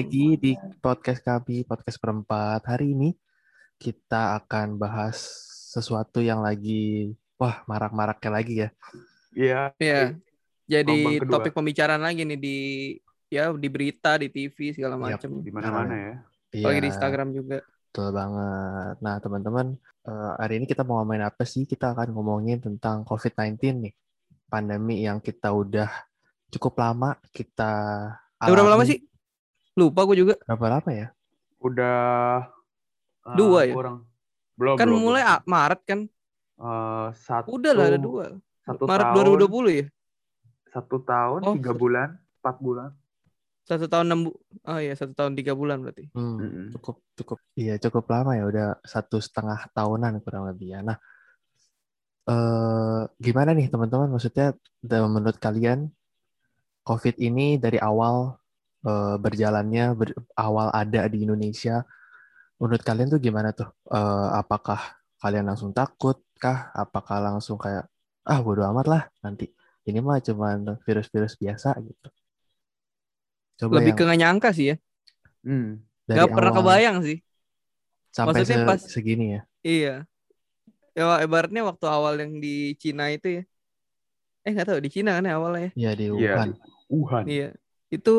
Lagi di podcast kami, podcast perempat. Hari ini kita akan bahas sesuatu yang lagi, wah marak-maraknya lagi ya. Iya. Iya. Jadi topik pembicaraan lagi nih di ya di berita, di TV segala Yap. macam. Di mana-mana ya. Apalagi di Iya, Instagram juga. Betul banget. Nah teman-teman, eh, hari ini kita mau ngomongin apa sih? Kita akan ngomongin tentang COVID-19 nih. Pandemi yang kita udah cukup lama kita Udah berapa lama sih? Lupa gue juga. Berapa lama ya? Udah ah, Dua ya? Kurang. Belum. kan belum, mulai belum. Maret kan. Eh, satu. Udah lah ada dua. Satu Maret tahun, 2020 ya. Satu tahun, Oh, tiga bulan, empat bulan. Satu tahun enam bu Oh iya satu tahun tiga bulan berarti. Hmm, cukup cukup iya cukup lama ya udah satu setengah tahunan kurang lebih ya. Nah, eh gimana nih teman-teman? Maksudnya menurut kalian COVID ini dari awal eh, berjalannya ber- awal ada di Indonesia, menurut kalian tuh gimana tuh? Eh, apakah kalian langsung takut kah? Apakah langsung kayak ah bodo amat lah nanti ini mah cuman virus-virus biasa gitu. Coba Lebih yang ke nyangka sih ya. Hmm. dari Gak pernah kebayang sih. sampai maksudnya se- pas- segini ya. Iya. Ya ibaratnya waktu awal yang di Cina itu ya. Eh nggak tahu di Cina kan ya awalnya. ya? Iya di Iya. Wuhan. di Wuhan. Iya. Itu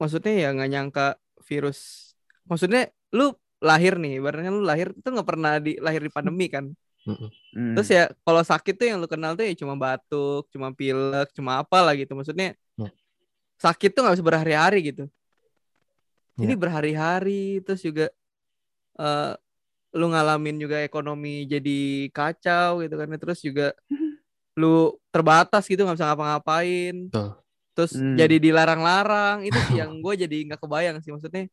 maksudnya ya nggak nyangka virus. Maksudnya lu lahir nih, ibaratnya lu lahir itu nggak pernah di lahir di pandemi kan. Hmm. Terus ya kalau sakit tuh yang lu kenal tuh ya cuma batuk, cuma pilek, cuma apa lah gitu. Maksudnya Ya. sakit tuh nggak bisa berhari-hari gitu. Ini Ya. berhari-hari terus juga eh lu ngalamin juga ekonomi jadi kacau gitu kan. Terus juga lu terbatas gitu nggak bisa ngapa-ngapain. Betul. Terus Hmm. jadi dilarang-larang itu sih yang gue jadi nggak kebayang sih maksudnya.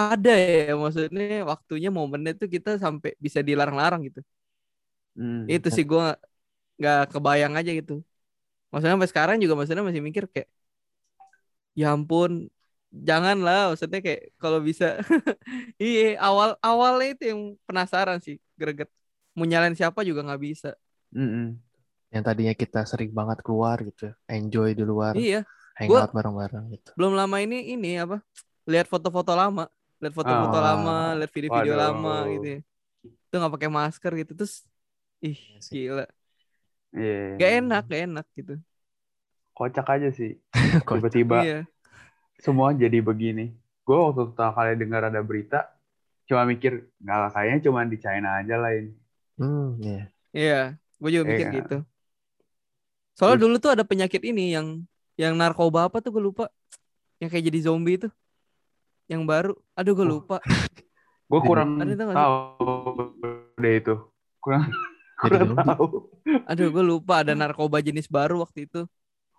Ada ya maksudnya waktunya momennya tuh kita sampai bisa dilarang-larang gitu Hmm. itu sih gue nggak- kebayang aja gitu maksudnya sampai sekarang juga maksudnya masih mikir kayak ya ampun janganlah maksudnya kayak kalau bisa iya awal awalnya itu yang penasaran sih greget mau nyalain siapa juga nggak bisa Mm-mm. Yang tadinya kita sering banget keluar gitu, enjoy di luar, iya hangout bareng-bareng gitu. belum lama ini ini apa lihat foto-foto lama lihat foto-foto Ah. lama lihat video-video Waduh. lama gitu ya. itu nggak pakai masker gitu terus ih Iya gila Iya. gak enak gak enak gitu Kocak aja sih. Tiba-tiba iya semua jadi begini. Gue waktu pertama kali dengar ada berita, cuma mikir, nggak lah kayaknya cuma di China aja lah ini. Hmm, iya. Iya, gue juga mikir Iya. gitu. Soalnya Terus- dulu tuh ada penyakit ini yang yang narkoba apa tuh gue lupa. Yang kayak jadi zombie itu. Yang baru. Aduh gue Oh. lupa. Gue Jadi- kurang tahu deh itu. Kurang, Jadi kurang tahu. Aduh gue lupa ada narkoba jenis baru waktu itu.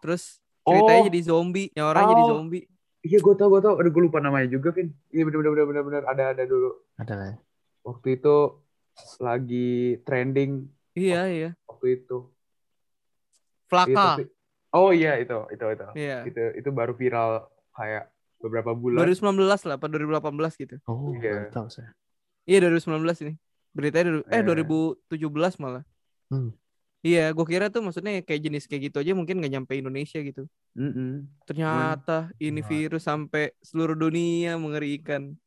Terus ceritanya Oh. jadi zombie. Yang orang jadi Oh. zombie. Iya gue tau, gue tau. Aduh gue lupa namanya juga, Vin. Iya bener bener bener bener ada ada dulu. Ada lah. ya. Waktu itu lagi trending Iya iya. waktu itu. Iya, Flaka. tapi- oh iya itu itu itu. Iya. Itu itu baru viral kayak beberapa bulan. 2019 lah, apa 2018 gitu. Oh, Iya. tahu saya. Iya 2019 ini. Beritanya dulu- eh Iya. 2017 malah. Hmm. Iya, gue kira tuh maksudnya kayak jenis kayak gitu aja mungkin nggak nyampe Indonesia gitu. Mm-mm. Ternyata ini Wah. virus sampai seluruh dunia mengerikan.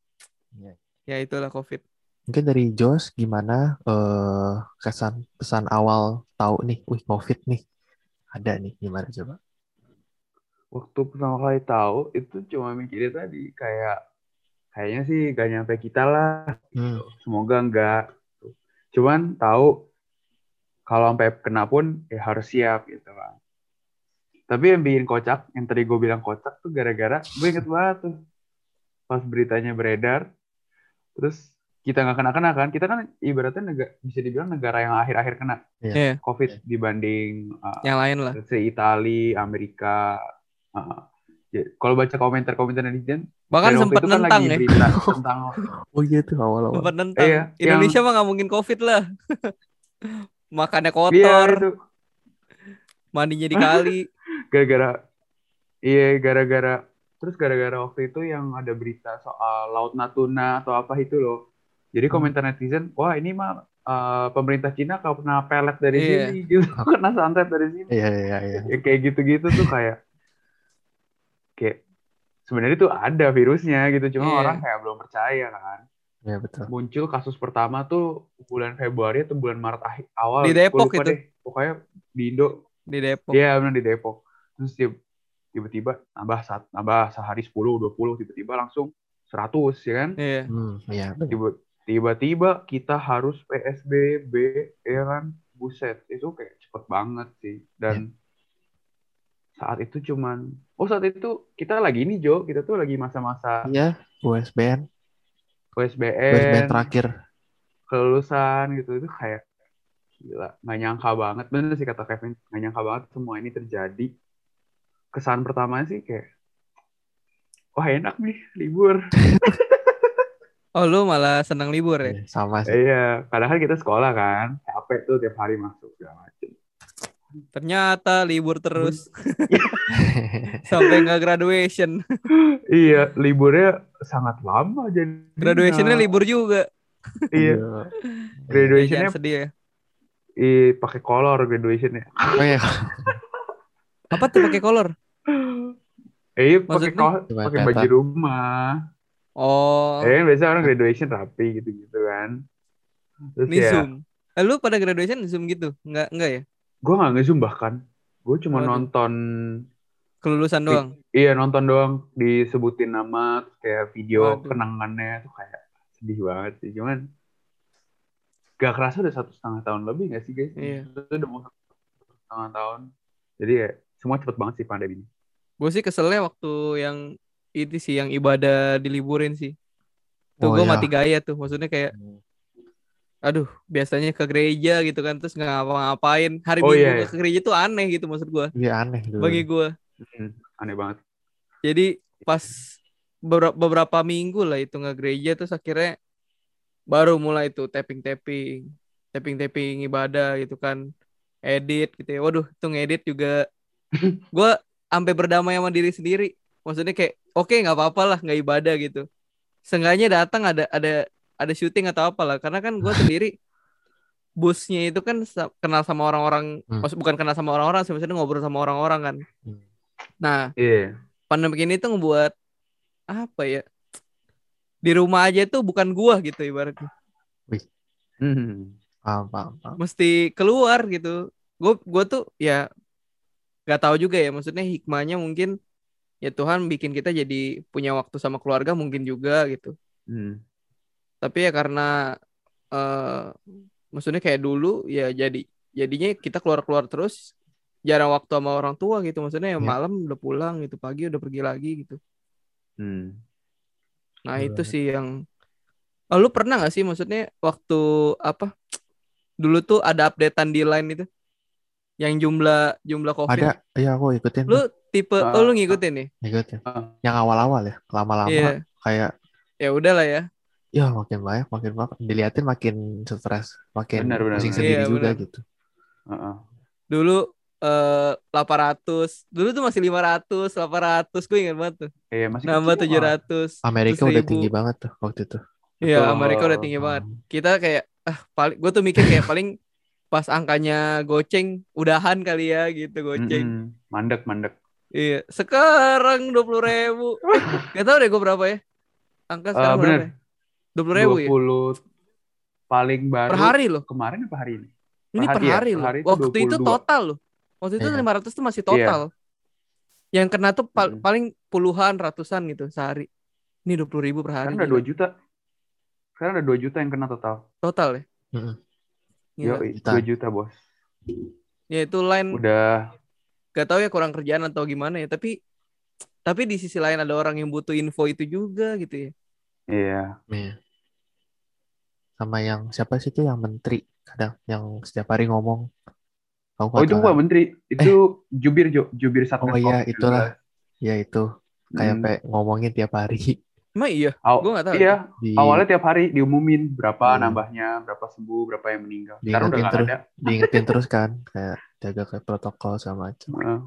Iya. Ya itulah COVID. Mungkin dari Jos gimana eh kesan pesan awal tahu nih, wih COVID nih. Ada nih, gimana coba? Waktu pertama kali tahu itu cuma mikirnya tadi kayak kayaknya sih gak nyampe kita lah. Hmm. Semoga enggak. Cuman tahu kalau sampai kena pun ya harus siap gitu kan. Tapi yang bikin kocak, yang tadi gue bilang kocak tuh gara-gara gue inget banget tuh pas beritanya beredar, terus kita nggak kena-kena kan, kita kan ibaratnya negara, bisa dibilang negara yang akhir-akhir kena Iya. Iya. COVID dibanding uh, Yang lain lah. say Itali, Amerika. uh, ya, kalau baca komentar-komentar netizen, Bahkan sempat itu kan nentang lagi ya. berita tentang Oh iya tuh awal-awal. Sempat nentang. Iya, Indonesia mah nggak mungkin COVID lah. Makannya Iya kotor, itu mandinya dikali. gara-gara iya gara-gara terus gara-gara waktu itu yang ada berita soal laut Natuna atau apa itu loh. Jadi Hmm. komentar netizen, wah ini mah uh, pemerintah Cina kalau kena pelet dari Iya. sini gitu, kena santet dari sini. Iya iya iya. Ya, kayak gitu-gitu tuh kayak kayak sebenarnya itu ada virusnya gitu, cuma Iya. orang kayak belum percaya kan. Ya betul. Muncul kasus pertama tuh bulan Februari atau bulan Maret akhir awal. Di Depok itu. Deh. Pokoknya di Indo di Depok. Iya benar di Depok. Terus dia- tiba-tiba nambah saat nambah sehari 10 20 tiba-tiba langsung 100 ya kan. Iya. Hmm, iya. Tiba- Tiba-tiba kita harus PSBB ya kan. Buset, itu kayak cepet banget sih. Dan saat itu cuman oh saat itu kita lagi ini Jo, kita tuh lagi masa-masa Iya, USBN, USBN, USBN terakhir. kelulusan gitu itu kayak gila nggak nyangka banget. Bener sih kata Kevin nggak nyangka banget semua ini terjadi. Kesan pertama sih kayak wah enak nih libur Oh lu malah senang libur ya? Iya, Sama sih. iya kan kita sekolah kan capek tuh tiap hari masuk segala macem Ternyata libur terus sampai nggak graduation. iya liburnya sangat lama jadi Graduationnya libur juga. iya Ya, graduationnya sedih ya. i pakai kolor graduationnya Oh iya, Apa tuh pakai kolor? eh iya pakai Maksudnya? kol- Cuma pakai baju rumah Oh, eh kan biasa orang graduation rapi gitu gitu kan terus ini ya Zoom. Eh, lu pada graduation Zoom gitu? Enggak, enggak ya? gue nggak nge-zoom bahkan gue cuma Waduh. nonton Kelulusan doang. iya nonton doang disebutin nama kayak video Waduh. kenangannya tuh kayak sedih banget sih cuman gak kerasa udah satu setengah tahun lebih gak sih guys Iya. itu udah mau satu setengah tahun jadi ya semua cepet banget sih pandemi ini Gue sih keselnya waktu yang itu sih yang ibadah diliburin sih. Tuh Oh, gue iya. mati gaya tuh. Maksudnya kayak aduh, biasanya ke gereja gitu kan terus nggak ngapa-ngapain. Hari Oh, Minggu iya, iya. ke gereja tuh aneh gitu maksud gue. Iya aneh dulu. Bagi gue. Hmm, aneh banget Jadi pas beberapa, beberapa minggu lah itu nggak gereja terus akhirnya baru mulai tuh tapping tapping tapping tapping ibadah gitu kan edit gitu ya waduh itu ngedit juga gue sampai berdamai sama diri sendiri maksudnya kayak oke nggak apa-apa lah nggak ibadah gitu Seenggaknya datang ada ada ada syuting atau apa lah karena kan gue sendiri busnya itu kan kenal sama orang-orang Hmm. maksud bukan kenal sama orang-orang sih maksudnya ngobrol sama orang-orang kan Hmm. nah iya pandemi ini tuh ngebuat apa ya di rumah aja tuh bukan gua gitu ibaratnya Hmm. Paham, paham, paham. mesti keluar gitu gua gua tuh ya nggak tahu juga ya maksudnya hikmahnya mungkin ya Tuhan bikin kita jadi punya waktu sama keluarga mungkin juga gitu Hmm. tapi ya karena eh maksudnya kayak dulu ya jadi jadinya kita keluar keluar terus jarang waktu sama orang tua gitu maksudnya ya Ya. malam udah pulang gitu pagi udah pergi lagi gitu Hmm. Nah Betul itu sih yang oh, lu pernah gak sih maksudnya waktu apa dulu tuh ada updatean di line itu yang jumlah jumlah covid Ada, iya aku ikutin. lu tipe Ah, oh lu ngikutin nih Ikutin. Ah. Yang awal-awal ya, lama-lama iya kayak ya udahlah ya ya makin banyak, makin banyak. Diliatin makin stres, makin Benar, benar, pusing benar. sendiri Iya, juga benar. gitu. Heeh. dulu eh 800 dulu tuh masih 500 800 gue ingat banget tuh Iya, masih nambah kecil mah. 700 Amerika udah 1000. tinggi banget tuh waktu itu. iya. Amerika udah tinggi banget kita kayak ah paling gue tuh mikir kayak paling pas angkanya goceng udahan kali ya gitu goceng Mm-mm. Mandek, mandek. Iya, sekarang dua puluh ribu. Eh, gak tau deh gue berapa ya. Angka sekarang bener. berapa? ya? Dua puluh ribu ya. 20 paling baru. Per hari loh. Kemarin apa hari ini? Ini per per hari ya? hari Per loh. hari itu Waktu itu 22. total loh. Waktu itu Iya. lima ratus tuh masih total. Yang kena tuh pal- paling puluhan, ratusan gitu sehari. Ini dua puluh ribu per hari. Sekarang udah. 2 juta. Sekarang ada 2 juta yang kena total. Total ya. Mm-mm. Gila. Yo, Juta. 2 juta, Bos. Ya itu line Udah gak tahu ya kurang kerjaan atau gimana ya. Tapi tapi di sisi lain ada orang yang butuh info itu juga gitu ya. iya. Iya. Sama yang siapa sih itu yang menteri kadang yang setiap hari ngomong. Oh, itu bukan menteri, itu jubir, Jo. Jubir Satgas Oh iya, COVID-19. itulah. Ya itu kayak Hmm. ngomongin tiap hari Emang iya. Aw- Gua nggak tahu. Iya, di awalnya tiap hari diumumin berapa Hmm. nambahnya, berapa sembuh, berapa yang meninggal. Sekarang udah nggak terus. ada. diingetin terus kan kayak jaga kayak protokol segala macam. Heeh.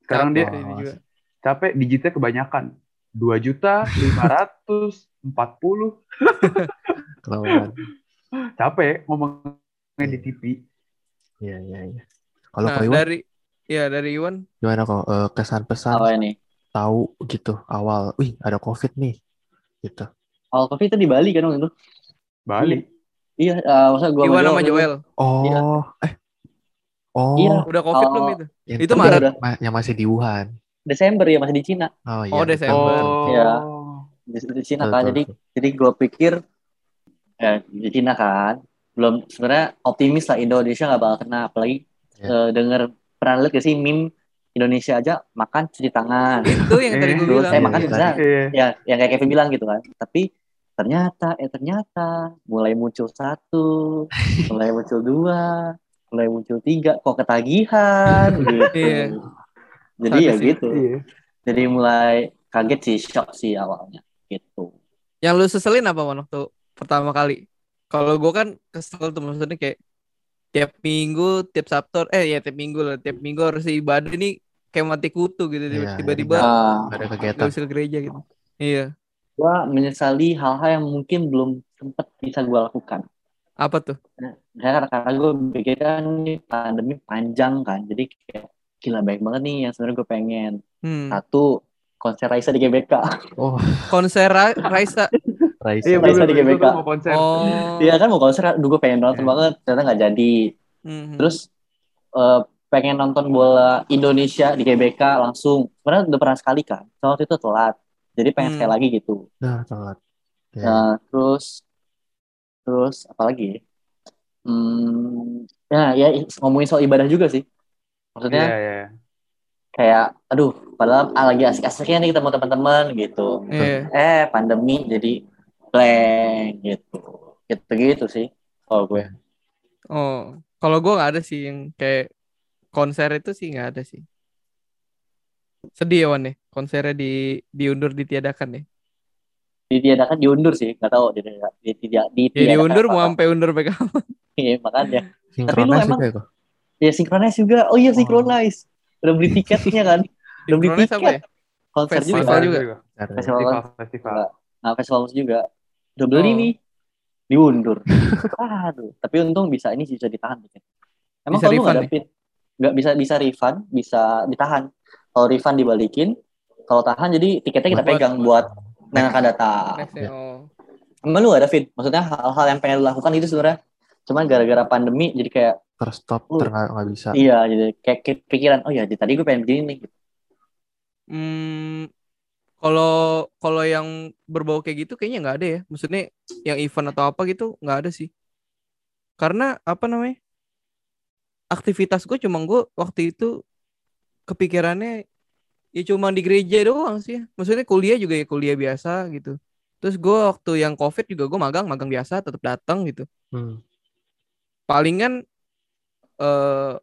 Sekarang dia juga. capek digitnya kebanyakan. 2 juta 540 Kelamaan. capek ngomongnya di TV. Iya iya iya. Kalau Nah, Iwan dari ya dari Iwan gimana kok eh, kesan pesan Apa ini? tahu gitu awal, wih ada COVID nih, gitu. Awal covid itu di Bali kan waktu itu. Bali. Iya, eh, masa gua Iwan sama Joel. Oh, Iya. eh, oh, Iya. Udah covid Oh. belum itu? yang itu Maret. ma- yang masih di Wuhan. Desember ya masih di Cina. Oh iya. Oh, Desember. betul. Iya. Di, di Cina Betul, kan. betul, Jadi betul. jadi gue pikir ya di Cina kan belum sebenarnya optimis lah Indonesia nggak bakal kena apalagi Ya. eh, denger pernah lihat gak sih meme Indonesia aja makan cuci tangan Itu yang tadi gue bilang. eh Iya, makan iya, cuci tangan Iya. ya yang kayak Kevin bilang gitu kan tapi ternyata eh ternyata mulai muncul satu mulai muncul dua mulai muncul tiga kok ketagihan gitu Iya. jadi ya Satu sih. gitu Iya. jadi mulai kaget sih shock sih awalnya gitu Yang lu seselin apa waktu pertama kali? Kalau gue kan kesel tuh maksudnya kayak tiap minggu, tiap Sabtu, eh ya tiap minggu lah, tiap minggu harus ibadah ini kayak mati kutu gitu Iya, tiba-tiba jadi Ah, Nggak ada kegiatan. bisa ke gereja gitu. Iya. gua menyesali hal-hal yang mungkin belum sempat bisa gua lakukan Apa tuh? karena karena gue pikir kan ini pandemi panjang kan jadi kayak gila baik banget nih yang sebenarnya gue pengen Hmm. satu konser Raisa di GBK Oh, Konser Ra- Raisa. Raisa. Iya, Raisa di GBK. mau konser. Oh. Iya kan mau konser aduh gue pengen nonton Iya. banget ternyata nggak jadi Mhm. terus eh, pengen nonton bola Indonesia di GBK langsung sebenarnya udah pernah sekali kan waktu itu telat jadi pengen Hmm. sekali lagi gitu Nah, telat. Ya. Nah, terus terus apa lagi? Hmm, ya ya ngomongin soal ibadah juga sih. Maksudnya Iya, iya. kayak aduh, padahal ah, lagi asik-asiknya nih ketemu teman-teman gitu. Iya. Eh, pandemi jadi blank gitu. Gitu-gitu sih kalau gue. Oh, kalau gue nggak ada sih yang kayak konser itu sih nggak ada sih. Sedih ya Wan nih, konsernya di diundur ditiadakan nih. Ditiadakan diundur sih, nggak tahu di di tidak Ya ditiadakan diundur apa. mau sampai undur kapan? Iya, makanya. Sinkronis emang- juga ya kok. Ya synchronize juga. Oh iya synchronize. Udah beli tiketnya kan? Udah beli Sinkronis tiket. ya? Konser Festival juga. juga. Karena- Festival Festival, festival. Nah, festival musik juga udah beli Oh. nih, diundur. Aduh, tapi untung bisa ini bisa ditahan. Emang Bisa kalau nggak ada fit, nggak bisa bisa refund, bisa ditahan. Kalau refund dibalikin, kalau tahan jadi tiketnya kita Buat- pegang buat yang akan datang. Next ya. Oh. Emang lu gak ada fit? Maksudnya hal-hal yang pengen lu lakukan itu sebenarnya cuman gara-gara pandemi jadi kayak terstop, Uh. ter nggak bisa. iya jadi kayak kepikiran oh ya tadi gue pengen begini nih Hmm, kalau kalau yang berbau kayak gitu kayaknya nggak ada ya. Maksudnya yang event atau apa gitu nggak ada sih. Karena apa namanya? Aktivitas gue cuma gue waktu itu kepikirannya ya cuma di gereja doang sih. Maksudnya kuliah juga ya kuliah biasa gitu. Terus gue waktu yang covid juga gue magang magang biasa tetap datang gitu. Hmm. Palingan eh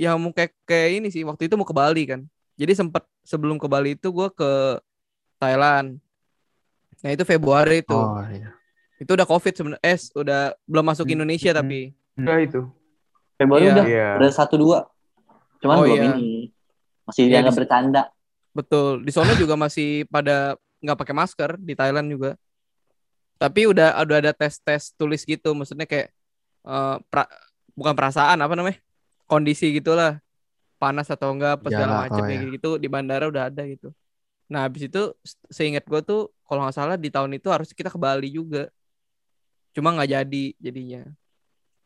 yang mau kayak kayak ini sih waktu itu mau ke Bali kan. Jadi sempat sebelum ke Bali itu gue ke Thailand. Nah itu Februari itu. Oh iya. Itu udah COVID sebenarnya. Eh udah belum masuk Hmm. Indonesia Hmm. tapi. Udah itu. Februari Iya. udah Iya. udah satu dua cuman Oh, belum iya. ini masih Iya, dianggap di- bercanda Betul. Di sana juga masih pada nggak pakai masker di Thailand juga. Tapi udah udah ada tes-tes tulis gitu. Maksudnya kayak eh, pra- bukan perasaan apa namanya? Kondisi gitulah. Panas atau enggak apa segala macam oh, kayak ya. gitu di bandara udah ada gitu. Nah, habis itu se- seingat gue tuh kalau nggak salah di tahun itu harus kita ke Bali juga. Cuma nggak jadi jadinya.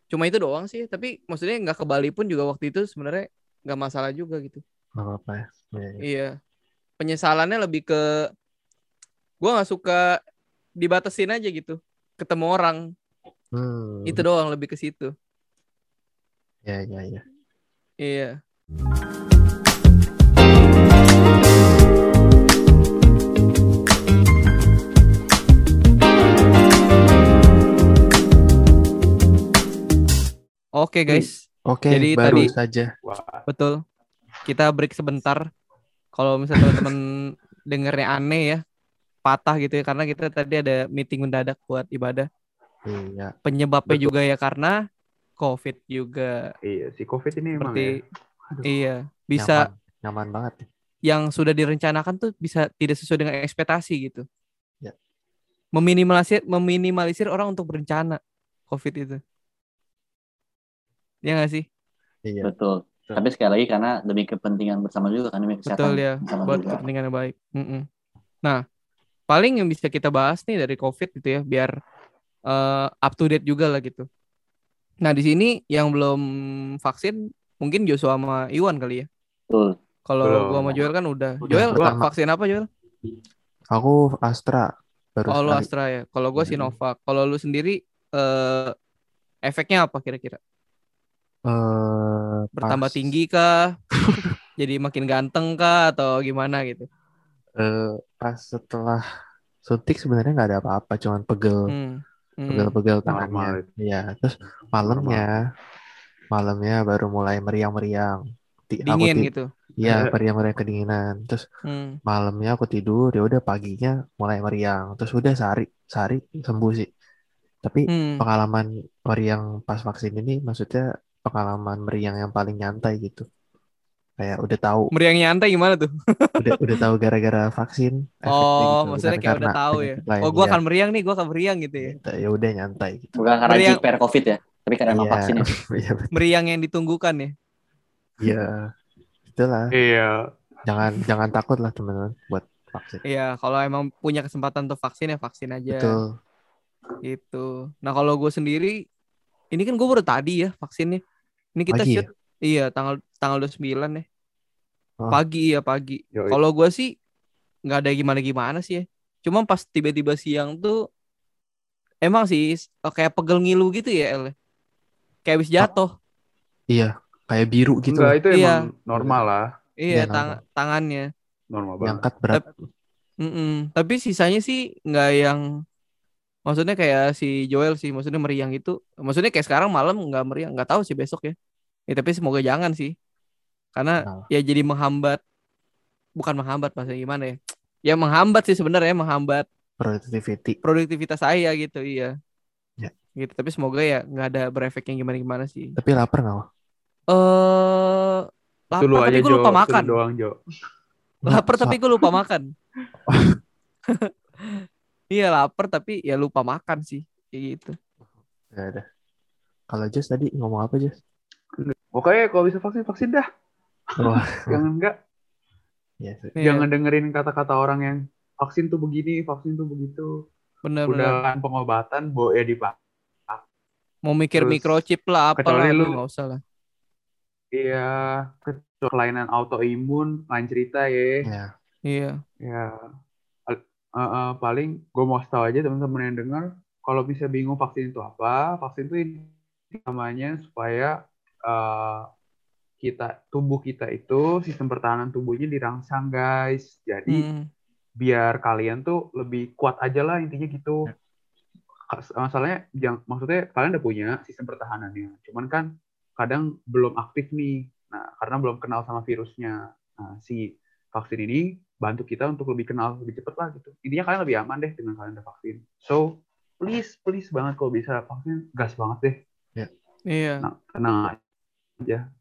Cuma itu doang sih, tapi maksudnya nggak ke Bali pun juga waktu itu sebenarnya nggak masalah juga gitu. Nggak apa-apa ya. Iya, iya. Iya. Penyesalannya lebih ke gua nggak suka dibatasin aja gitu. Ketemu orang. Hmm. Itu doang lebih ke situ. Iya, iya, iya. Iya. Oke guys, Oke, Jadi baru tadi- saja. Betul. Kita break sebentar. Kalau misalnya teman-teman dengernya aneh ya, patah gitu ya karena kita tadi ada meeting mendadak buat ibadah. Iya. Penyebabnya Betul. juga ya karena COVID juga. Iya, si Covid ini emang Seperti ya. Aduh, iya, bisa nyaman, nyaman banget. yang sudah direncanakan tuh bisa tidak sesuai dengan ekspektasi gitu. Ya. Meminimalisir meminimalisir orang untuk berencana COVID itu. Ya nggak sih? Iya. betul Tapi sekali lagi karena demi kepentingan bersama juga kan demi kesehatan Betul ya, bersama buat juga. kepentingan yang baik. Mm-mm. Nah, paling yang bisa kita bahas nih dari COVID gitu ya, biar eh, up to date juga lah gitu. Nah, di sini yang belum vaksin mungkin Joshua sama Iwan kali ya. Betul. Kalau gua sama Joel kan udah. Udah, Joel pertama. vaksin apa Joel? Aku Astra baru Oh, lu. Astra ya. Kalau gua Iya. Sinovac. Kalau lu sendiri eh efeknya apa kira-kira? Eh, Bertambah pas- tinggi kah? Jadi makin ganteng kah atau gimana gitu? eh, pas setelah suntik sebenarnya nggak ada apa-apa, cuman pegel, Hmm. Hmm. pegel-pegel tangannya. Iya, terus malamnya, malamnya baru mulai meriang-meriang. Dingin gitu. Iya, meriang-meriang kedinginan. Terus Hmm. malamnya aku tidur, ya udah paginya mulai meriang. Terus udah sehari, sehari sembuh sih. Tapi Hmm. pengalaman meriang pas vaksin ini maksudnya pengalaman meriang yang paling nyantai gitu. Kayak udah tahu, Meriang nyantai gimana tuh? udah udah tahu gara-gara vaksin Oh, gitu, maksudnya kayak udah karena tahu ya. lain. Oh, gua Iya. akan meriang nih, gua akan meriang gitu ya. Ya udah nyantai gitu. Bukan karena Meriang- jiper covid ya, tapi karena Iya. vaksin ya. Iya. Meriang yang ditunggukan ya. Iya. Itulah. Iya. Jangan jangan takut lah teman-teman buat vaksin. Iya, kalau emang punya kesempatan untuk vaksin ya vaksin aja. Betul. Gitu. Nah, kalau gue sendiri ini kan gue baru tadi ya vaksinnya. Ini kita Pagi ya? shoot iya tanggal tanggal 29 ya. Pagi ya pagi. Kalau gue sih nggak ada gimana-gimana sih ya. Cuma pas tiba-tiba siang tuh emang sih kayak pegel ngilu gitu ya El. Kayak habis jatuh. Iya, kayak biru gitu. Enggak, itu Iya. emang normal lah. Iya, Iya, tang- tangannya. Normal banget. Berat. Mm-mm. Tapi sisanya sih nggak yang maksudnya kayak si Joel sih, maksudnya meriang itu. Maksudnya kayak sekarang malam nggak meriang, nggak tahu sih besok ya. Ya tapi semoga jangan sih. Karena Nah, ya jadi menghambat bukan menghambat bahasa gimana ya? Ya menghambat sih sebenarnya menghambat productivity. produktivitas saya gitu, iya. Ya. Gitu, tapi semoga ya nggak ada berefek yang gimana-gimana sih. Tapi lapar nggak? Eh lu lapar aja tapi gue lupa makan. doang Jo. Lapar tapi gue lupa makan. Iya lapar tapi ya lupa makan sih kayak gitu. Nggak ada. Kalau Jess tadi ngomong apa Jess? Pokoknya kalau bisa vaksin, vaksin dah. Wah, Jangan enggak. ya. Iya, Jangan dengerin kata-kata orang yang vaksin tuh begini, vaksin tuh begitu. bener-bener. Udah kan pengobatan, bo ya dipak. Mau mikir Terus, microchip lah apa lah, lu- nggak usah lah. Iya, kelainan autoimun, lain cerita ya. Ya, Iya. Ya, Eh, eh, paling gue mau kasih tahu aja teman-teman yang dengar, kalau bisa bingung vaksin itu apa, vaksin itu ini namanya supaya eh, kita tubuh kita itu sistem pertahanan tubuhnya dirangsang guys. Jadi Hmm. biar kalian tuh lebih kuat aja lah intinya gitu. Kas- Masalahnya, yang maksudnya kalian udah punya sistem pertahanannya, cuman kan kadang belum aktif nih. Nah, karena belum kenal sama virusnya. Nah, si vaksin ini bantu kita untuk lebih kenal lebih cepet lah gitu. Intinya kalian lebih aman deh dengan kalian udah vaksin. So, please, please banget kalau bisa vaksin, gas banget deh. Iya. Nah, tenang aja.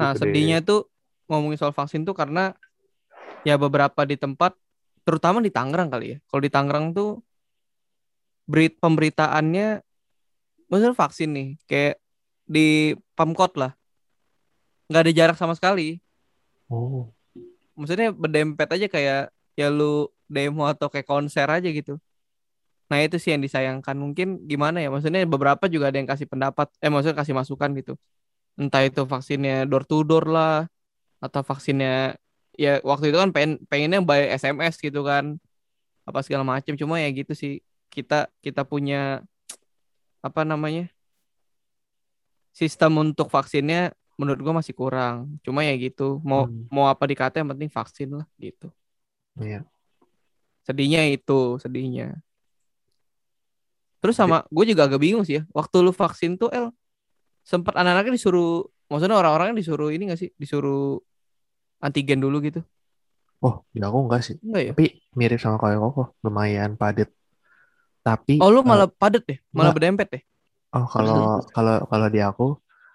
Nah, Gitu deh. sedihnya tuh ngomongin soal vaksin tuh karena ya beberapa di tempat terutama di Tangerang kali ya. Kalau di Tangerang tuh berit pemberitaannya maksudnya vaksin nih kayak di Pemkot lah. nggak ada jarak sama sekali. oh, Maksudnya berdempet aja kayak ya lu demo atau kayak konser aja gitu. Nah itu sih yang disayangkan. Mungkin gimana ya? Maksudnya beberapa juga ada yang kasih pendapat, eh maksudnya kasih masukan gitu. Entah itu vaksinnya door to door lah, atau vaksinnya ya waktu itu kan pengen pengennya by SMS gitu kan, apa segala macam. Cuma ya gitu sih. Kita kita punya apa namanya sistem untuk vaksinnya menurut gua masih kurang. Cuma ya gitu. Mau Hmm. mau apa dikata yang penting vaksin lah gitu. iya. Sedihnya itu, sedihnya. Terus sama gue juga agak bingung sih ya. Waktu lu vaksin tuh El sempat anak-anaknya disuruh, maksudnya orang-orangnya disuruh ini gak sih? Disuruh antigen dulu gitu. Oh, ya aku enggak sih. Enggak ya? Tapi mirip sama kayak koko, lumayan padat. Tapi Oh lu eh, malah padet deh, malah enggak. berdempet deh. Oh, kalau kalau kalau di aku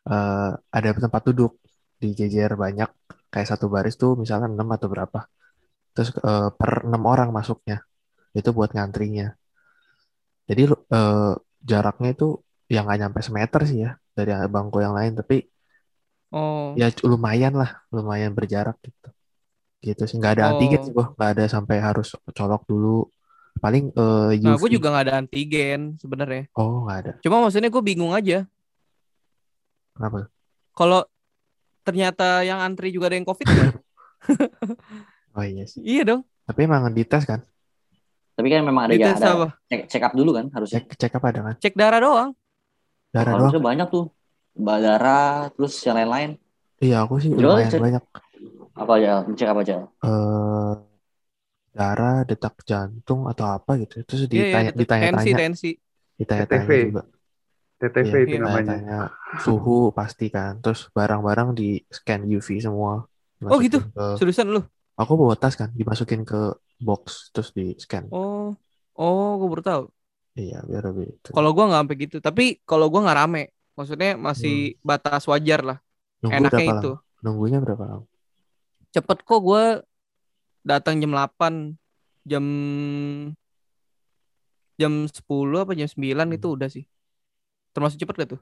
eh, ada tempat duduk di jejer banyak kayak satu baris tuh misalnya 6 atau berapa. Terus eh, per enam orang masuknya. Itu buat ngantrinya. Jadi eh, jaraknya itu yang nggak nyampe semeter sih ya dari bangku yang lain, tapi Oh. ya lumayan lah, lumayan berjarak gitu. Gitu sih, nggak ada antigen Oh. sih gua, nggak ada sampai harus colok dulu. Paling Nah, UV. gue juga nggak ada antigen sebenarnya. Oh, nggak ada. Cuma maksudnya gue bingung aja. Kenapa? Kalau ternyata yang antri juga ada yang COVID kan? Oh iya sih. iya dong. Tapi emang dites kan? Tapi kan memang ada ya Dites ada apa? cek, check up dulu kan harusnya. Cek cek apa ada kan? Cek darah doang. Darah doang. harusnya banyak tuh. Mbak darah terus yang lain-lain. Iya, aku sih Coba lumayan cek. banyak. Apa aja? Cek apa aja? eh darah, detak jantung atau apa gitu. Terus Iya, iya, ditanya, detek- tensi, ditanya-tanya, tensi. ditanya-tanya TTV. juga. TTV Iya, itu namanya. Tanya-tanya suhu pasti kan. Terus barang-barang di scan UV semua. Oh, gitu? Ke- Seriusan lu? aku bawa tas kan, dimasukin ke box terus di scan. Oh. Oh, gue baru tahu. Iya, biar lebih. Kalau gua nggak sampai gitu. Tapi kalau gua nggak rame. Maksudnya masih batas wajar lah. Nunggu Enaknya berapa itu. lama? Nunggunya berapa lama? Cepet kok gua datang jam 8 jam jam 10 apa jam 9 itu udah sih. Termasuk cepet gak tuh?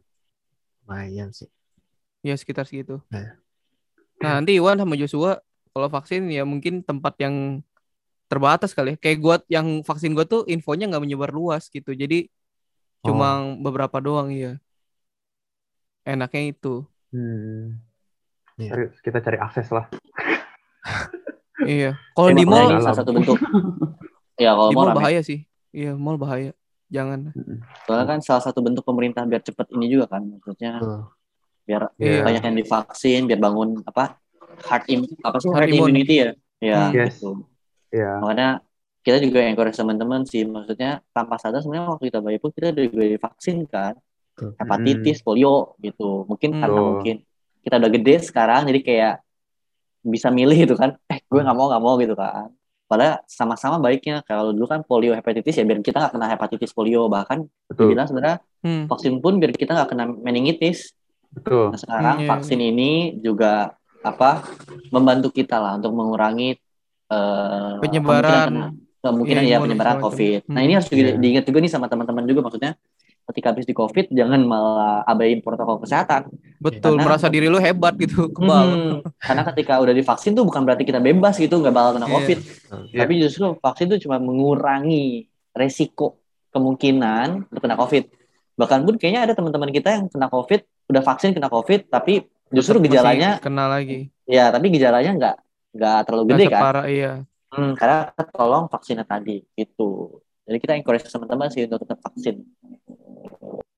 Lumayan sih. Ya sekitar segitu. Iya. Nah nanti Iwan sama Joshua kalau vaksin ya mungkin tempat yang terbatas kali ya. Kayak gua yang vaksin gua tuh infonya nggak menyebar luas gitu. Jadi cuma Oh. beberapa doang iya. Enaknya itu. Hmm. Iya. Cari- kita cari akses lah. Iya. Kalau di mall salah satu bentuk. ya kalau di mall bahaya sih. Iya, mall bahaya. Jangan. Soalnya kan salah satu bentuk pemerintah biar cepet ini juga kan. Maksudnya Betul. biar Iya. banyak yang divaksin, biar bangun apa hard im apa sih Hard hard, immunity ya. Ya Hmm. Yes. gitu. Iya. Makanya kita juga encourage teman-teman sih. Maksudnya tanpa sadar sebenarnya waktu kita bayi pun kita juga divaksin kan. Hepatitis, polio gitu. Mungkin Hmm. karena Betul. mungkin kita udah gede sekarang jadi kayak bisa milih gitu kan. Eh gue nggak mau nggak mau gitu kan. Padahal sama-sama baiknya kalau dulu kan polio hepatitis ya biar kita nggak kena hepatitis polio bahkan Betul. dibilang sebenarnya Hmm. vaksin pun biar kita nggak kena meningitis. Betul. Nah, sekarang Hmm, iya, vaksin ini juga apa membantu kita lah untuk mengurangi eh, Penyebaran. kemungkinan kena- kemungkinan Iya, ya imun penyebaran. COVID. Nah Hmm. ini harus juga Iya. diingat juga nih sama teman-teman juga maksudnya ketika habis di COVID jangan malah abain protokol kesehatan. Betul, Karena- merasa diri lu hebat gitu, kebal. Hmm, karena ketika udah divaksin tuh bukan berarti kita bebas gitu nggak bakal kena Iya. COVID. Iya. Tapi justru vaksin tuh cuma mengurangi resiko kemungkinan untuk kena COVID. Bahkan pun kayaknya ada teman-teman kita yang kena COVID, udah vaksin kena COVID, tapi justru Masih gejalanya, kena lagi. ya tapi gejalanya nggak nggak terlalu gede kan? separah, iya. Hmm, karena tolong vaksinnya tadi gitu. Jadi kita encourage teman-teman sih untuk tetap vaksin.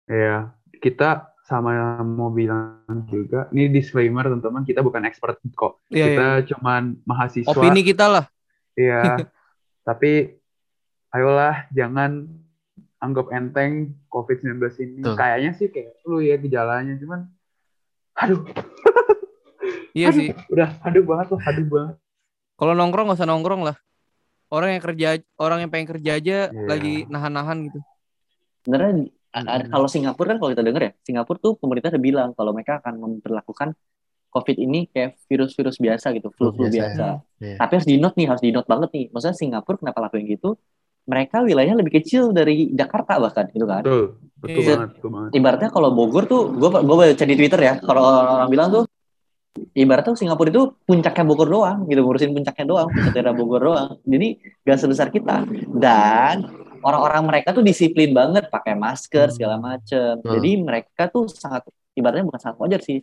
Iya, kita sama mau bilang juga, ini disclaimer teman-teman, kita bukan expert kok. Iya, kita iya. cuman mahasiswa. Opini kita lah. Iya. Tapi ayolah jangan anggap enteng COVID-19 ini. Betul. Kayaknya sih kayak lu ya gejalanya, cuman aduh, Iya aduh, sih. udah aduh banget loh, aduh banget. Kalau nongkrong gak usah nongkrong lah. Orang yang kerja, orang yang pengen kerja aja Iya. lagi nahan-nahan gitu. Sebenarnya a- kalau Singapura kan kalau kita dengar ya, Singapura tuh pemerintah udah bilang kalau mereka akan memperlakukan COVID ini kayak virus-virus biasa gitu, flu-flu biasa, biasa. Iya. Tapi harus di note nih, harus di note banget nih. Maksudnya Singapura kenapa lakuin gitu? Mereka wilayahnya lebih kecil dari Jakarta bahkan gitu kan. Betul, betul Iya. banget, betul banget. Ibaratnya kalau Bogor tuh, gue gue baca di Twitter ya, kalau orang-orang bilang tuh, ibaratnya Singapura itu puncaknya Bogor doang, gitu ngurusin puncaknya doang, puncak daerah Bogor doang. Jadi gak sebesar kita. Dan orang-orang mereka tuh disiplin banget, pakai masker segala macem. Hmm. Jadi mereka tuh sangat, ibaratnya bukan sangat wajar sih.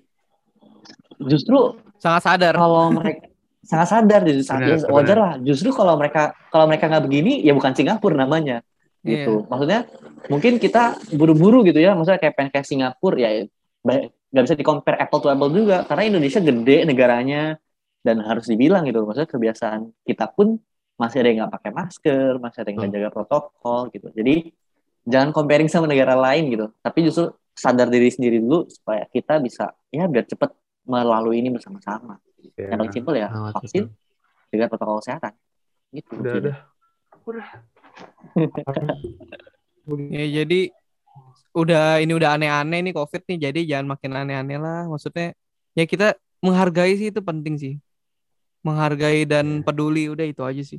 Justru Sangat sadar. kalau mereka sangat sadar jadi sangat Benar, benar. wajar lah justru kalau mereka kalau mereka nggak begini ya bukan Singapura namanya Iya. gitu maksudnya mungkin kita buru-buru gitu ya maksudnya kayak pengen kayak Singapura ya nggak bisa di compare apple to apple juga karena Indonesia gede negaranya dan harus dibilang gitu maksudnya kebiasaan kita pun masih ada yang nggak pakai masker masih ada yang nggak jaga protokol gitu jadi jangan comparing sama negara lain gitu tapi justru sadar diri sendiri dulu supaya kita bisa ya biar cepet melalui ini bersama-sama Ya, yang paling simpel ya Sangat vaksin betul. dengan protokol kesehatan gitu udah, udah, udah. Ya jadi udah ini udah aneh-aneh nih COVID nih. Jadi jangan makin aneh-aneh lah. Maksudnya ya kita menghargai sih itu penting sih. Menghargai dan peduli udah itu aja sih.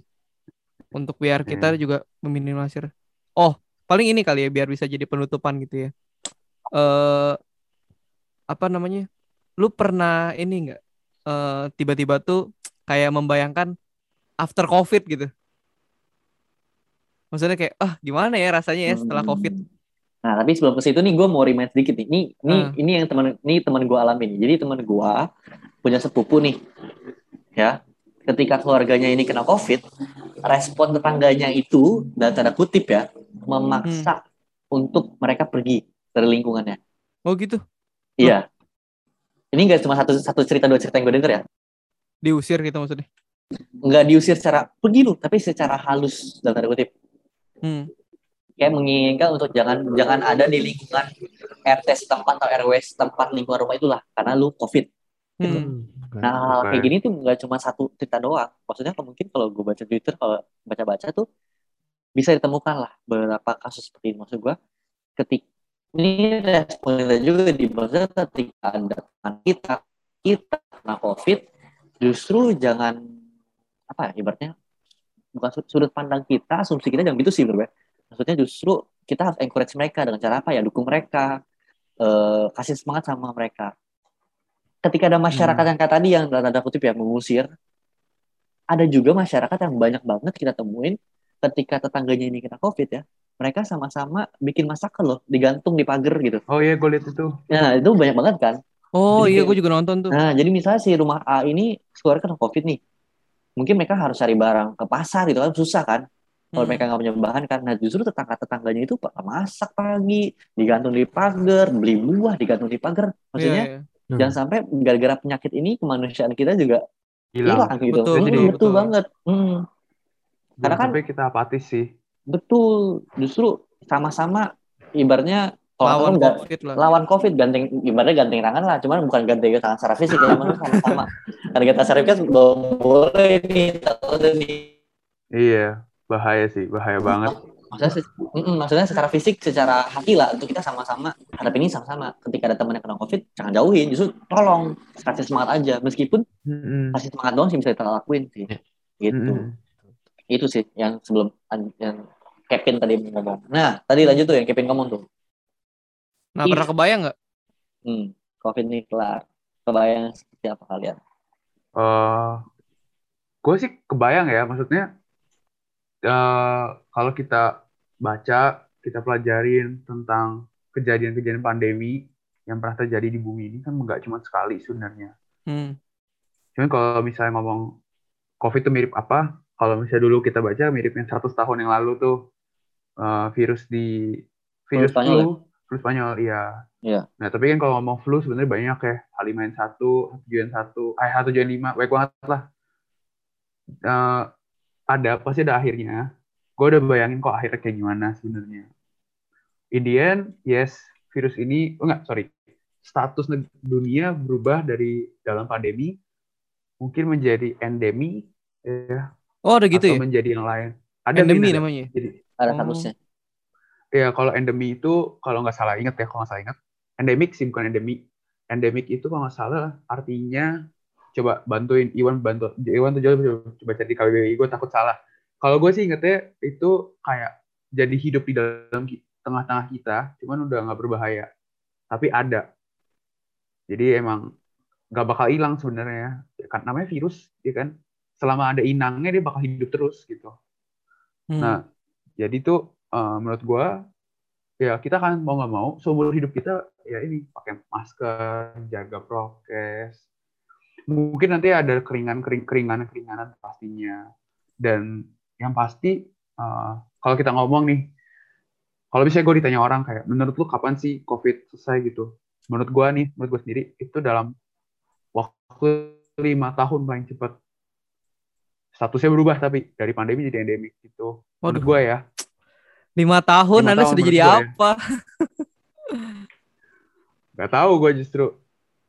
Untuk biar kita juga meminimalisir. Oh, paling ini kali ya biar bisa jadi penutupan gitu ya. Eh apa namanya? lu pernah ini nggak eh, tiba-tiba tuh kayak membayangkan after covid gitu maksudnya kayak ah gimana ya rasanya ya setelah covid Hmm. Nah, tapi sebelum ke situ nih gue mau remind sedikit nih. Ini ini Ah. ini yang teman ini teman gue alami nih. Jadi teman gue punya sepupu nih. Ya. Ketika keluarganya ini kena Covid, respon tetangganya itu dan tanda kutip ya, memaksa untuk mereka pergi dari lingkungannya. oh gitu Iya. Ini gak cuma satu satu cerita dua cerita yang gue denger ya. diusir gitu maksudnya Nggak diusir secara pergi lu, tapi secara halus dan tanda kutip. hmm. kayak menginginkan untuk jangan jangan ada di lingkungan RT setempat atau RW setempat lingkungan rumah itulah karena lu covid. Hmm. Nah hal Oke. kayak gini tuh nggak cuma satu cerita doang. Maksudnya kalau mungkin kalau gue baca Twitter kalau baca-baca tuh bisa ditemukan lah beberapa kasus seperti ini. Maksud gue ketik ini respon kita juga di maksudnya ketika teman kita kita kena covid justru jangan apa ya ibaratnya bukan sud- sudut pandang kita asumsi kita jangan gitu sih menurut gue maksudnya justru kita harus encourage mereka dengan cara apa ya dukung mereka eh, kasih semangat sama mereka ketika ada masyarakat yang kayak tadi yang dalam tanda kutip ya mengusir ada juga masyarakat yang banyak banget kita temuin ketika tetangganya ini kena covid ya mereka sama-sama bikin masakan loh digantung di pagar gitu Oh iya, gue lihat itu. nah itu banyak banget kan oh Jadi iya gue juga nonton tuh Nah, jadi misalnya si rumah A ini keluarga kena COVID nih. Mungkin mereka harus cari barang ke pasar gitu kan, susah kan. Kalau Hmm. mereka nggak punya bahan kan. Nah, justru tetangga-tetangganya itu masak pagi, digantung di pagar, beli buah digantung di pagar. Maksudnya Iya, iya. Hmm. jangan sampai gara-gara penyakit ini kemanusiaan kita juga Hilang. hilang gitu. Betul, Hmm, betul, betul, betul. banget. Hmm, Jangan Karena kan- sampai kita apatis sih. betul. Justru sama-sama ibaratnya kalau lawan nggak- covid lah lawan covid ganteng ibaratnya ganteng tangan lah cuman bukan ganteng tangan secara fisik ya sama-sama karena kita secara fisik kan belum boleh nih Iya, bahaya sih, bahaya banget. Maksudnya se- mm-mm, maksudnya secara fisik secara hati lah untuk kita sama-sama hadap ini sama-sama. Ketika ada teman yang kena covid jangan jauhin justru tolong kasih semangat aja. Meskipun Mm-mm. kasih semangat doang sih bisa kita lakuin sih. Iya. gitu. Mm-mm. itu sih yang sebelum yang Kevin tadi ngomong. Nah tadi lanjut tuh yang Kevin ngomong tuh. Nah pernah kebayang nggak? Hmm, covid ini kelar. Kebayang seperti apa kalian? Eh gue sih kebayang ya, maksudnya eh kalau kita baca, kita pelajarin tentang kejadian-kejadian pandemi yang pernah terjadi di bumi ini kan nggak cuma sekali sebenarnya. hmm. Cuman kalau misalnya ngomong COVID itu mirip apa? Kalau misalnya dulu kita baca mirip yang 100 tahun yang lalu tuh eh, virus di virus Spanyol ya? flu, flu Spanyol, iya. Iya. Nah, tapi kan kalau ngomong flu sebenarnya banyak ya. H5N1, H7N1, eh H7N5, baik banget lah. Eh, ada, pasti ada akhirnya. Gue udah bayangin kok akhirnya kayak gimana sebenarnya. In the end, yes, virus ini, oh enggak, sorry. Status dunia berubah dari dalam pandemi mungkin menjadi endemi ya, oh ada gitu atau ya menjadi yang lain. Ada endemi ada. namanya Jadi ada Oh. statusnya ya kalau endemi itu kalau nggak salah ingat ya kalau nggak salah ingat endemik sih bukan endemi endemik itu kalau nggak salah artinya coba bantuin Iwan bantu Iwan tuh coba, coba cari KBBI gue takut salah kalau gue sih ingetnya itu kayak jadi hidup di dalam tengah-tengah kita cuman udah nggak berbahaya tapi ada jadi emang nggak bakal hilang sebenarnya ya kan namanya virus ya kan selama ada inangnya dia bakal hidup terus gitu Hmm. Nah, jadi tuh eh, menurut gua ya kita kan mau nggak mau seumur hidup kita ya ini pakai masker, jaga prokes. Mungkin nanti ada keringan keringanan keringanan pastinya. Dan yang pasti eh, kalau kita ngomong nih, kalau misalnya gue ditanya orang kayak, menurut lu kapan sih COVID selesai gitu? Menurut gua nih, menurut gue sendiri itu dalam waktu lima tahun paling cepat. Statusnya berubah tapi dari pandemi jadi endemik gitu. Menurut Waduh. gue ya. lima tahun Lima anda tahun sudah jadi menurut gue ya. apa Gak tahu gue justru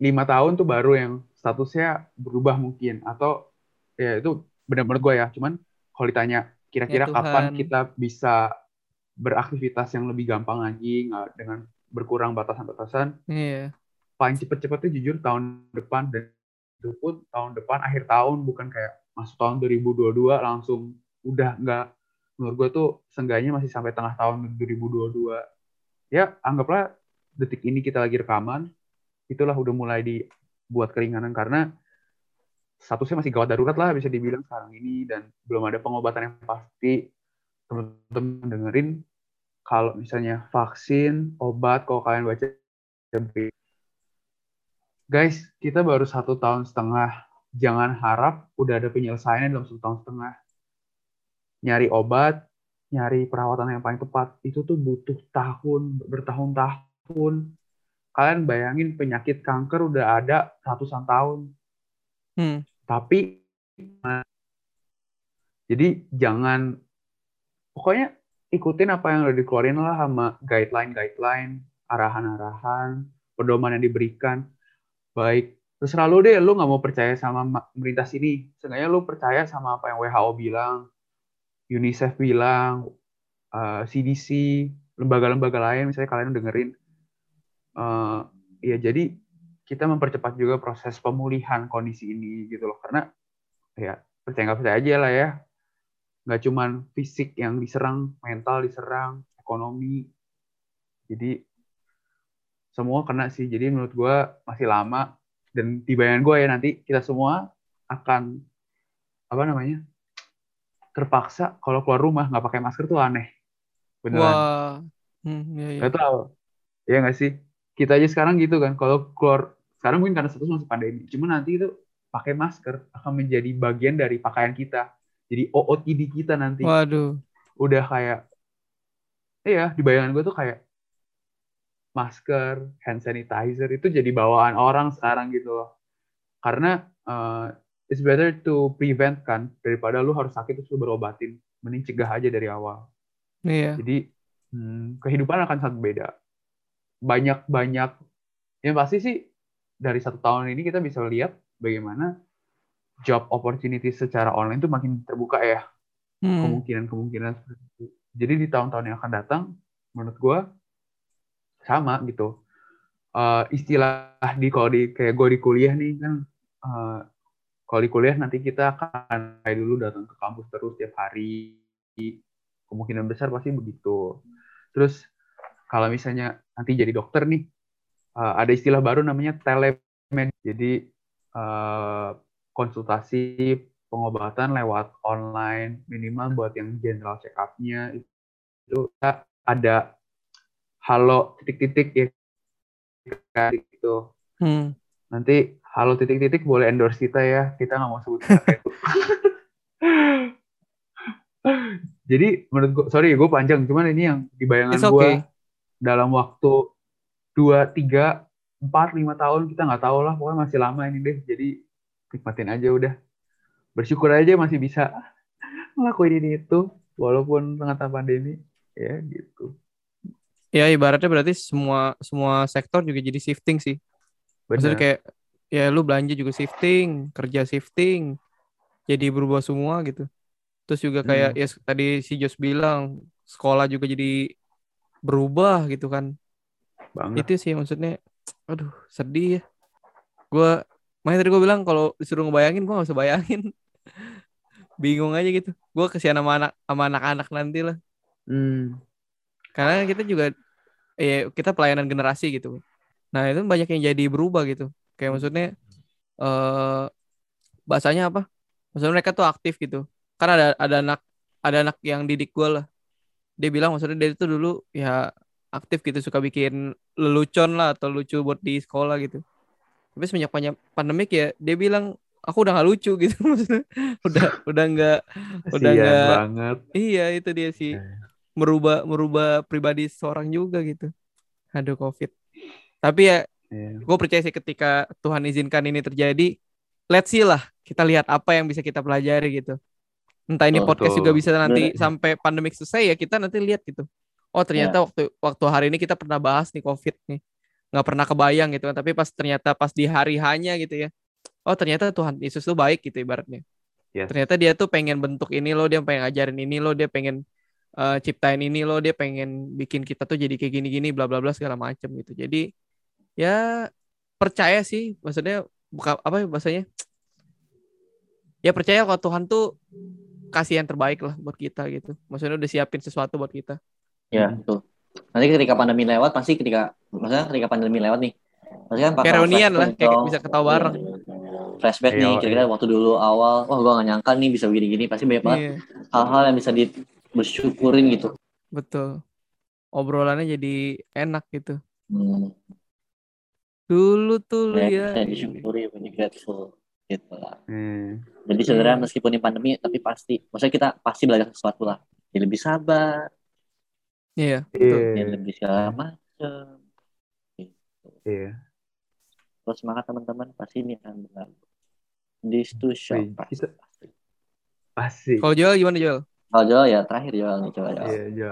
lima tahun tuh baru yang statusnya berubah mungkin atau ya itu benar-benar gue ya. Cuman kalau ditanya kira-kira Ya kapan kita bisa beraktivitas yang lebih gampang lagi nggak dengan berkurang batasan-batasan? Iya. Paling cepet-cepetnya jujur tahun depan dan itu pun tahun depan akhir tahun bukan kayak masuk tahun 2022 langsung udah nggak. Menurut gue tuh seenggaknya masih sampai tengah tahun 2022 ya anggaplah detik ini kita lagi rekaman itulah udah mulai di buat keringanan karena statusnya masih gawat darurat lah bisa dibilang sekarang ini dan belum ada pengobatan yang pasti. Teman-teman dengerin kalau misalnya vaksin obat kalau kalian baca guys kita baru satu tahun setengah. Jangan harap udah ada penyelesaiannya dalam satu tahun setengah. Nyari obat nyari perawatan yang paling tepat itu tuh butuh tahun bertahun-tahun. Kalian bayangin penyakit kanker udah ada ratusan tahun. Hmm. Tapi jadi jangan pokoknya ikutin apa yang udah dikeluarin lah sama guideline-guideline arahan-arahan pedoman yang diberikan. Baik terserah lu deh lu nggak mau percaya sama ma- pemerintah sini. Seenggaknya lu percaya sama apa yang WHO bilang UNICEF bilang eh, CDC lembaga-lembaga lain misalnya kalian dengerin. Eh, ya jadi kita mempercepat juga proses pemulihan kondisi ini gitu loh karena ya percaya nggak percaya aja lah ya nggak cuman fisik yang diserang mental diserang ekonomi jadi semua kena sih jadi menurut gue masih lama dan di bayangan gue ya nanti kita semua akan apa namanya terpaksa kalau keluar rumah nggak pakai masker tuh aneh beneran Wah. Hmm, iya, iya. Gak tahu. Ya nggak sih? Kita aja sekarang gitu kan. Kalau keluar sekarang mungkin karena status masih pandemi. Cuma nanti itu pakai masker akan menjadi bagian dari pakaian kita. Jadi OOTD kita nanti Waduh. udah kayak iya di bayangan gue tuh kayak masker, hand sanitizer itu jadi bawaan orang sekarang gitu loh. Karena uh, it's better to prevent kan daripada lu harus sakit terus lu berobatin. Mending cegah aja dari awal. Iya. Jadi hmm, kehidupan akan sangat beda. Banyak-banyak, yang pasti sih dari satu tahun ini kita bisa lihat bagaimana job opportunity secara online itu makin terbuka ya Hmm. kemungkinan-kemungkinan seperti itu. Jadi di tahun-tahun yang akan datang, menurut gue sama gitu. Eh, istilah di kalau di kayak gue di kuliah nih kan, eh, kalau di kuliah nanti kita akan kayak dulu datang ke kampus terus tiap hari. Kemungkinan besar pasti begitu. Terus kalau misalnya nanti jadi dokter nih, eh, ada istilah baru namanya telemed. Jadi eh, konsultasi pengobatan lewat online minimal buat yang general check up-nya itu ada halo titik-titik ya kayak gitu. Hmm. Nanti halo titik-titik boleh endorse kita ya. Kita nggak mau sebut itu. Jadi menurut gue, sorry gue panjang, cuman ini yang di bayangan It's gue okay. Dalam waktu dua, tiga, empat, lima tahun kita nggak tahu lah, pokoknya masih lama ini deh. Jadi nikmatin aja udah. Bersyukur aja masih bisa ngelakuin ini itu walaupun tengah-tengah pandemi ya gitu. Ya ibaratnya berarti semua semua sektor juga jadi shifting sih. Maksudnya Benar. kayak ya lu belanja juga shifting, kerja shifting, jadi berubah semua gitu. Terus juga kayak Hmm. ya tadi si Jos bilang sekolah juga jadi berubah gitu kan. banget. Itu sih maksudnya, aduh sedih ya. Gue, makanya tadi gue bilang kalau disuruh ngebayangin gue gak bisa bayangin. Bingung aja gitu. Gue kesian sama anak sama anak-anak nanti lah. Hmm. Karena kita juga eh kita pelayanan generasi gitu. Nah, itu banyak yang jadi berubah gitu. Kayak maksudnya eh bahasanya apa? Maksudnya mereka tuh aktif gitu. Karena ada ada anak ada anak yang didik gue lah. Dia bilang maksudnya dia itu dulu ya aktif gitu suka bikin lelucon lah atau lucu buat di sekolah gitu. Tapi semenjak banyak pandemik ya dia bilang aku udah gak lucu gitu maksudnya. Udah udah nggak Udah nggak- banget. iya itu dia sih Eh. merubah merubah pribadi seorang juga gitu. Aduh covid. Tapi ya Iya. gue percaya sih ketika Tuhan izinkan ini terjadi, let's see lah kita lihat apa yang bisa kita pelajari gitu. Entah ini Betul. podcast juga bisa nanti Bener. sampai pandemik selesai ya kita nanti lihat gitu. Oh ternyata waktu waktu hari ini kita pernah bahas nih covid nih, nggak pernah kebayang gitu kan. Tapi pas ternyata pas di hari hanya gitu ya, oh ternyata Tuhan Yesus tuh baik gitu ibaratnya. Yes. Ternyata dia tuh pengen bentuk ini loh, dia pengen ngajarin ini loh, dia pengen eh, ciptain ini loh, dia pengen bikin kita tuh jadi kayak gini-gini, bla bla bla segala macem gitu. Jadi ya percaya sih, maksudnya buka apa ya bahasanya? Ya percaya kalau Tuhan tuh kasih yang terbaik lah buat kita gitu. Maksudnya udah siapin sesuatu buat kita. Ya, betul. Nanti ketika pandemi lewat, pasti ketika, maksudnya ketika pandemi lewat nih, Maksudnya kan Kayak bakal reunian lah, kayak bisa ketawa bareng. Iya. Flashback nih, Iya, kira-kira waktu dulu awal, wah gua gak nyangka nih bisa begini-gini, pasti banyak banget Iya, hal-hal yang bisa di bersyukurin gitu. betul. Obrolannya jadi enak gitu. Hmm, Dulu tuh lu ya. ini. disyukuri, banyak grateful gitu lah. Hmm. Jadi sebenarnya Iya. meskipun ini pandemi, tapi pasti, maksudnya kita pasti belajar sesuatu lah. Jadi lebih sabar, Iya, betul. Iya. jadi lebih segala macam. Iya. Terus semangat teman-teman, pasti ini akan berlalu. This too shall Wih, pass. kita- Pasti. Kalau Joel gimana Joel? Kalau Joel ya terakhir Joel nih coba Joel. Iya, Jo.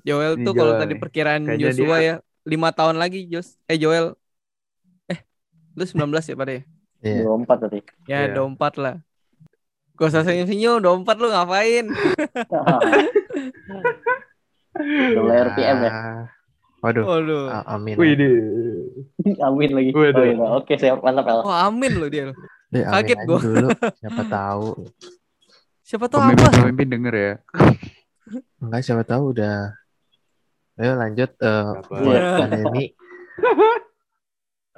Joel Ini tuh kalau Joel tadi perkiraan Kayaknya Joshua dia- ya lima tahun lagi Jos. Eh Joel. Eh, lu 19 ya pada ya? Iya. 24 tadi. Ya, Iya. 24 lah. Gak usah senyum-senyum, 24 lu ngapain? Mulai RPM ya. Waduh, Waduh. a- amin. Wih, deh. Amin lagi. Waduh. Oh, iya. Oke, siap mantap El. Oh amin lu dia. lu. Deh, kaget gua. dulu. Siapa tahu. Siapa tuh apa? Pemimpin-pemimpin denger ya. Enggak, siapa tahu udah. Ayo lanjut eh, Siapa? buat Iya.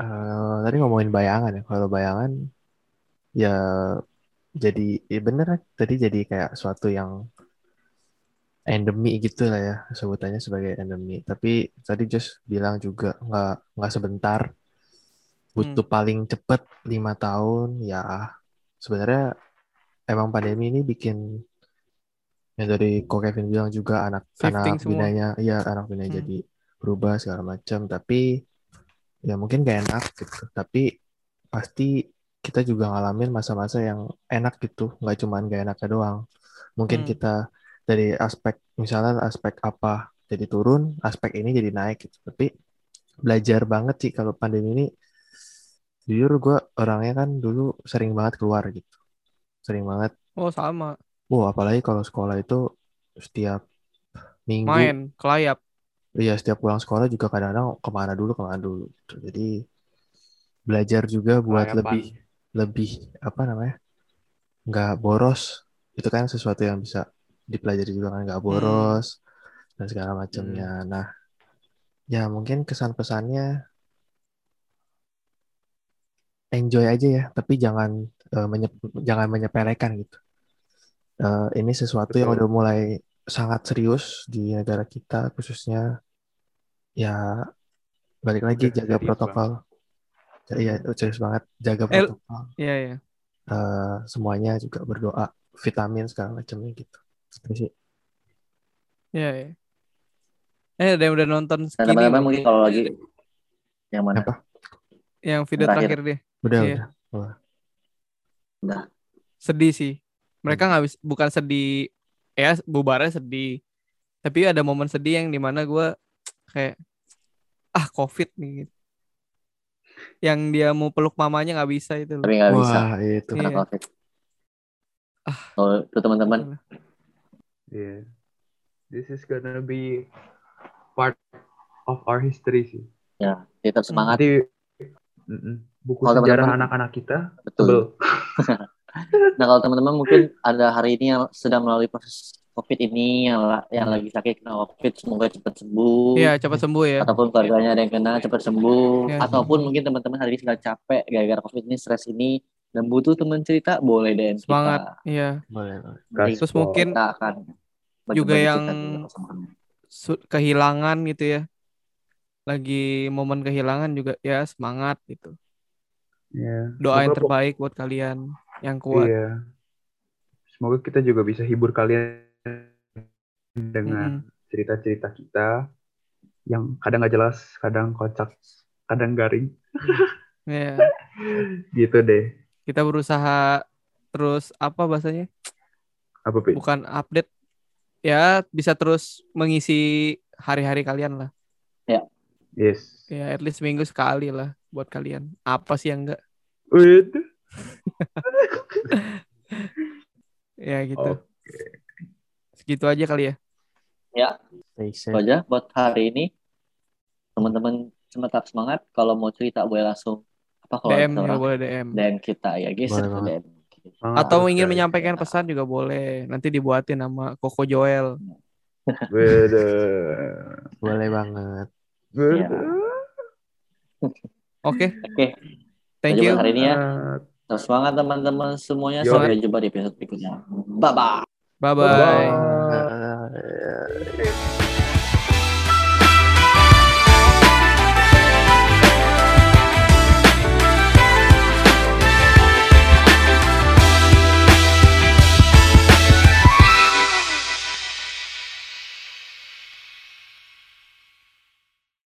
Eh, tadi ngomongin bayangan ya. Kalau bayangan ya jadi ya bener tadi jadi kayak suatu yang endemi gitu lah ya sebutannya sebagai endemi. Tapi tadi just bilang juga nggak nggak sebentar butuh paling cepet lima tahun ya sebenarnya emang pandemi ini bikin yang dari Ko Kevin bilang juga anak Shifting anak semua. bindanya iya anak bindanya Hmm. jadi berubah segala macam tapi ya mungkin gak enak gitu. Tapi pasti kita juga ngalamin masa-masa yang enak gitu. Nggak cuman gak enaknya doang. Mungkin Hmm. kita dari aspek misalnya aspek apa jadi turun aspek ini jadi naik gitu. Tapi belajar banget sih kalau pandemi ini. Jujur gue orangnya kan dulu sering banget keluar gitu. Sering banget. Oh sama. Wah, apalagi kalau sekolah itu setiap minggu, Main, kelayap. Iya setiap pulang sekolah juga kadang-kadang ke mana dulu ke mana dulu. gitu. Jadi belajar juga buat Kelayapan. lebih lebih apa namanya nggak boros. Itu kan sesuatu yang bisa dipelajari juga kan nggak boros dan segala macamnya. Nah, ya mungkin kesan-pesannya enjoy aja ya, tapi jangan eh, menye- jangan menyepelekan gitu. Eh, ini sesuatu yang Betul. udah mulai sangat serius di negara kita khususnya ya balik lagi Udah jaga serius protokol Ya, iya serius banget jaga Eh, protokol Iya ya. Eh, semuanya juga berdoa vitamin segala macamnya gitu Itu sih Iya ya. Eh ada yang udah nonton Dan Skinny teman-teman mungkin kalau lagi yang mana? apa yang video Terakhir. terakhir deh. udah Iya. udah Sedih sih. Mereka Hmm. nggak bisa bukan sedih ya bubarnya sedih. Tapi ada momen sedih yang di mana gue kayak ah covid nih. Yang dia mau peluk mamanya nggak bisa itu loh. Tapi nggak bisa wah itu Iya. karena COVID. Ah. Kalau itu teman-teman Yeah. This is gonna be part of our history sih. ya tetap semangat buku Kalau sejarah anak-anak kita betul. Nah kalau teman-teman mungkin ada hari ini yang sedang melalui proses COVID ini yang yang lagi sakit kena COVID semoga cepat sembuh. Iya cepat sembuh ya. Ataupun keluarganya ada yang kena cepat sembuh. Iya. Ataupun mungkin teman-teman hari ini sedang capek gara-gara COVID ini stres ini dan butuh teman cerita boleh DM Semangat. kita. Iya. boleh Terus mungkin kita akan juga yang- juga kehilangan gitu ya. Lagi momen kehilangan juga ya semangat gitu. Iya. Doa yang terbaik buat kalian yang kuat. Iya. Semoga kita juga bisa hibur kalian dengan cerita-cerita kita yang kadang nggak jelas, kadang kocak, kadang garing, Ya, gitu deh. kita berusaha terus apa bahasanya? Apa Pi? Bukan update ya bisa terus mengisi hari-hari kalian lah. Yes. Ya, at least seminggu sekali lah buat kalian. Apa sih yang enggak? Wait. Ya gitu. Oke. Segitu aja kali ya. stay Itu aja buat hari ini. Teman-teman tetap semangat. Kalau mau cerita boleh langsung apa kalau DM orang boleh DM. DM kita ya guys. DM. Atau terus, ingin menyampaikan pesan juga boleh. Nanti dibuatin sama Koko Joel. Beda. boleh banget Beda. Oke, Oke, thank Kita you. jumpa hari ini ya. Semangat teman-teman semuanya. Yo. Sampai jumpa di episode berikutnya. Bye bye. É... é.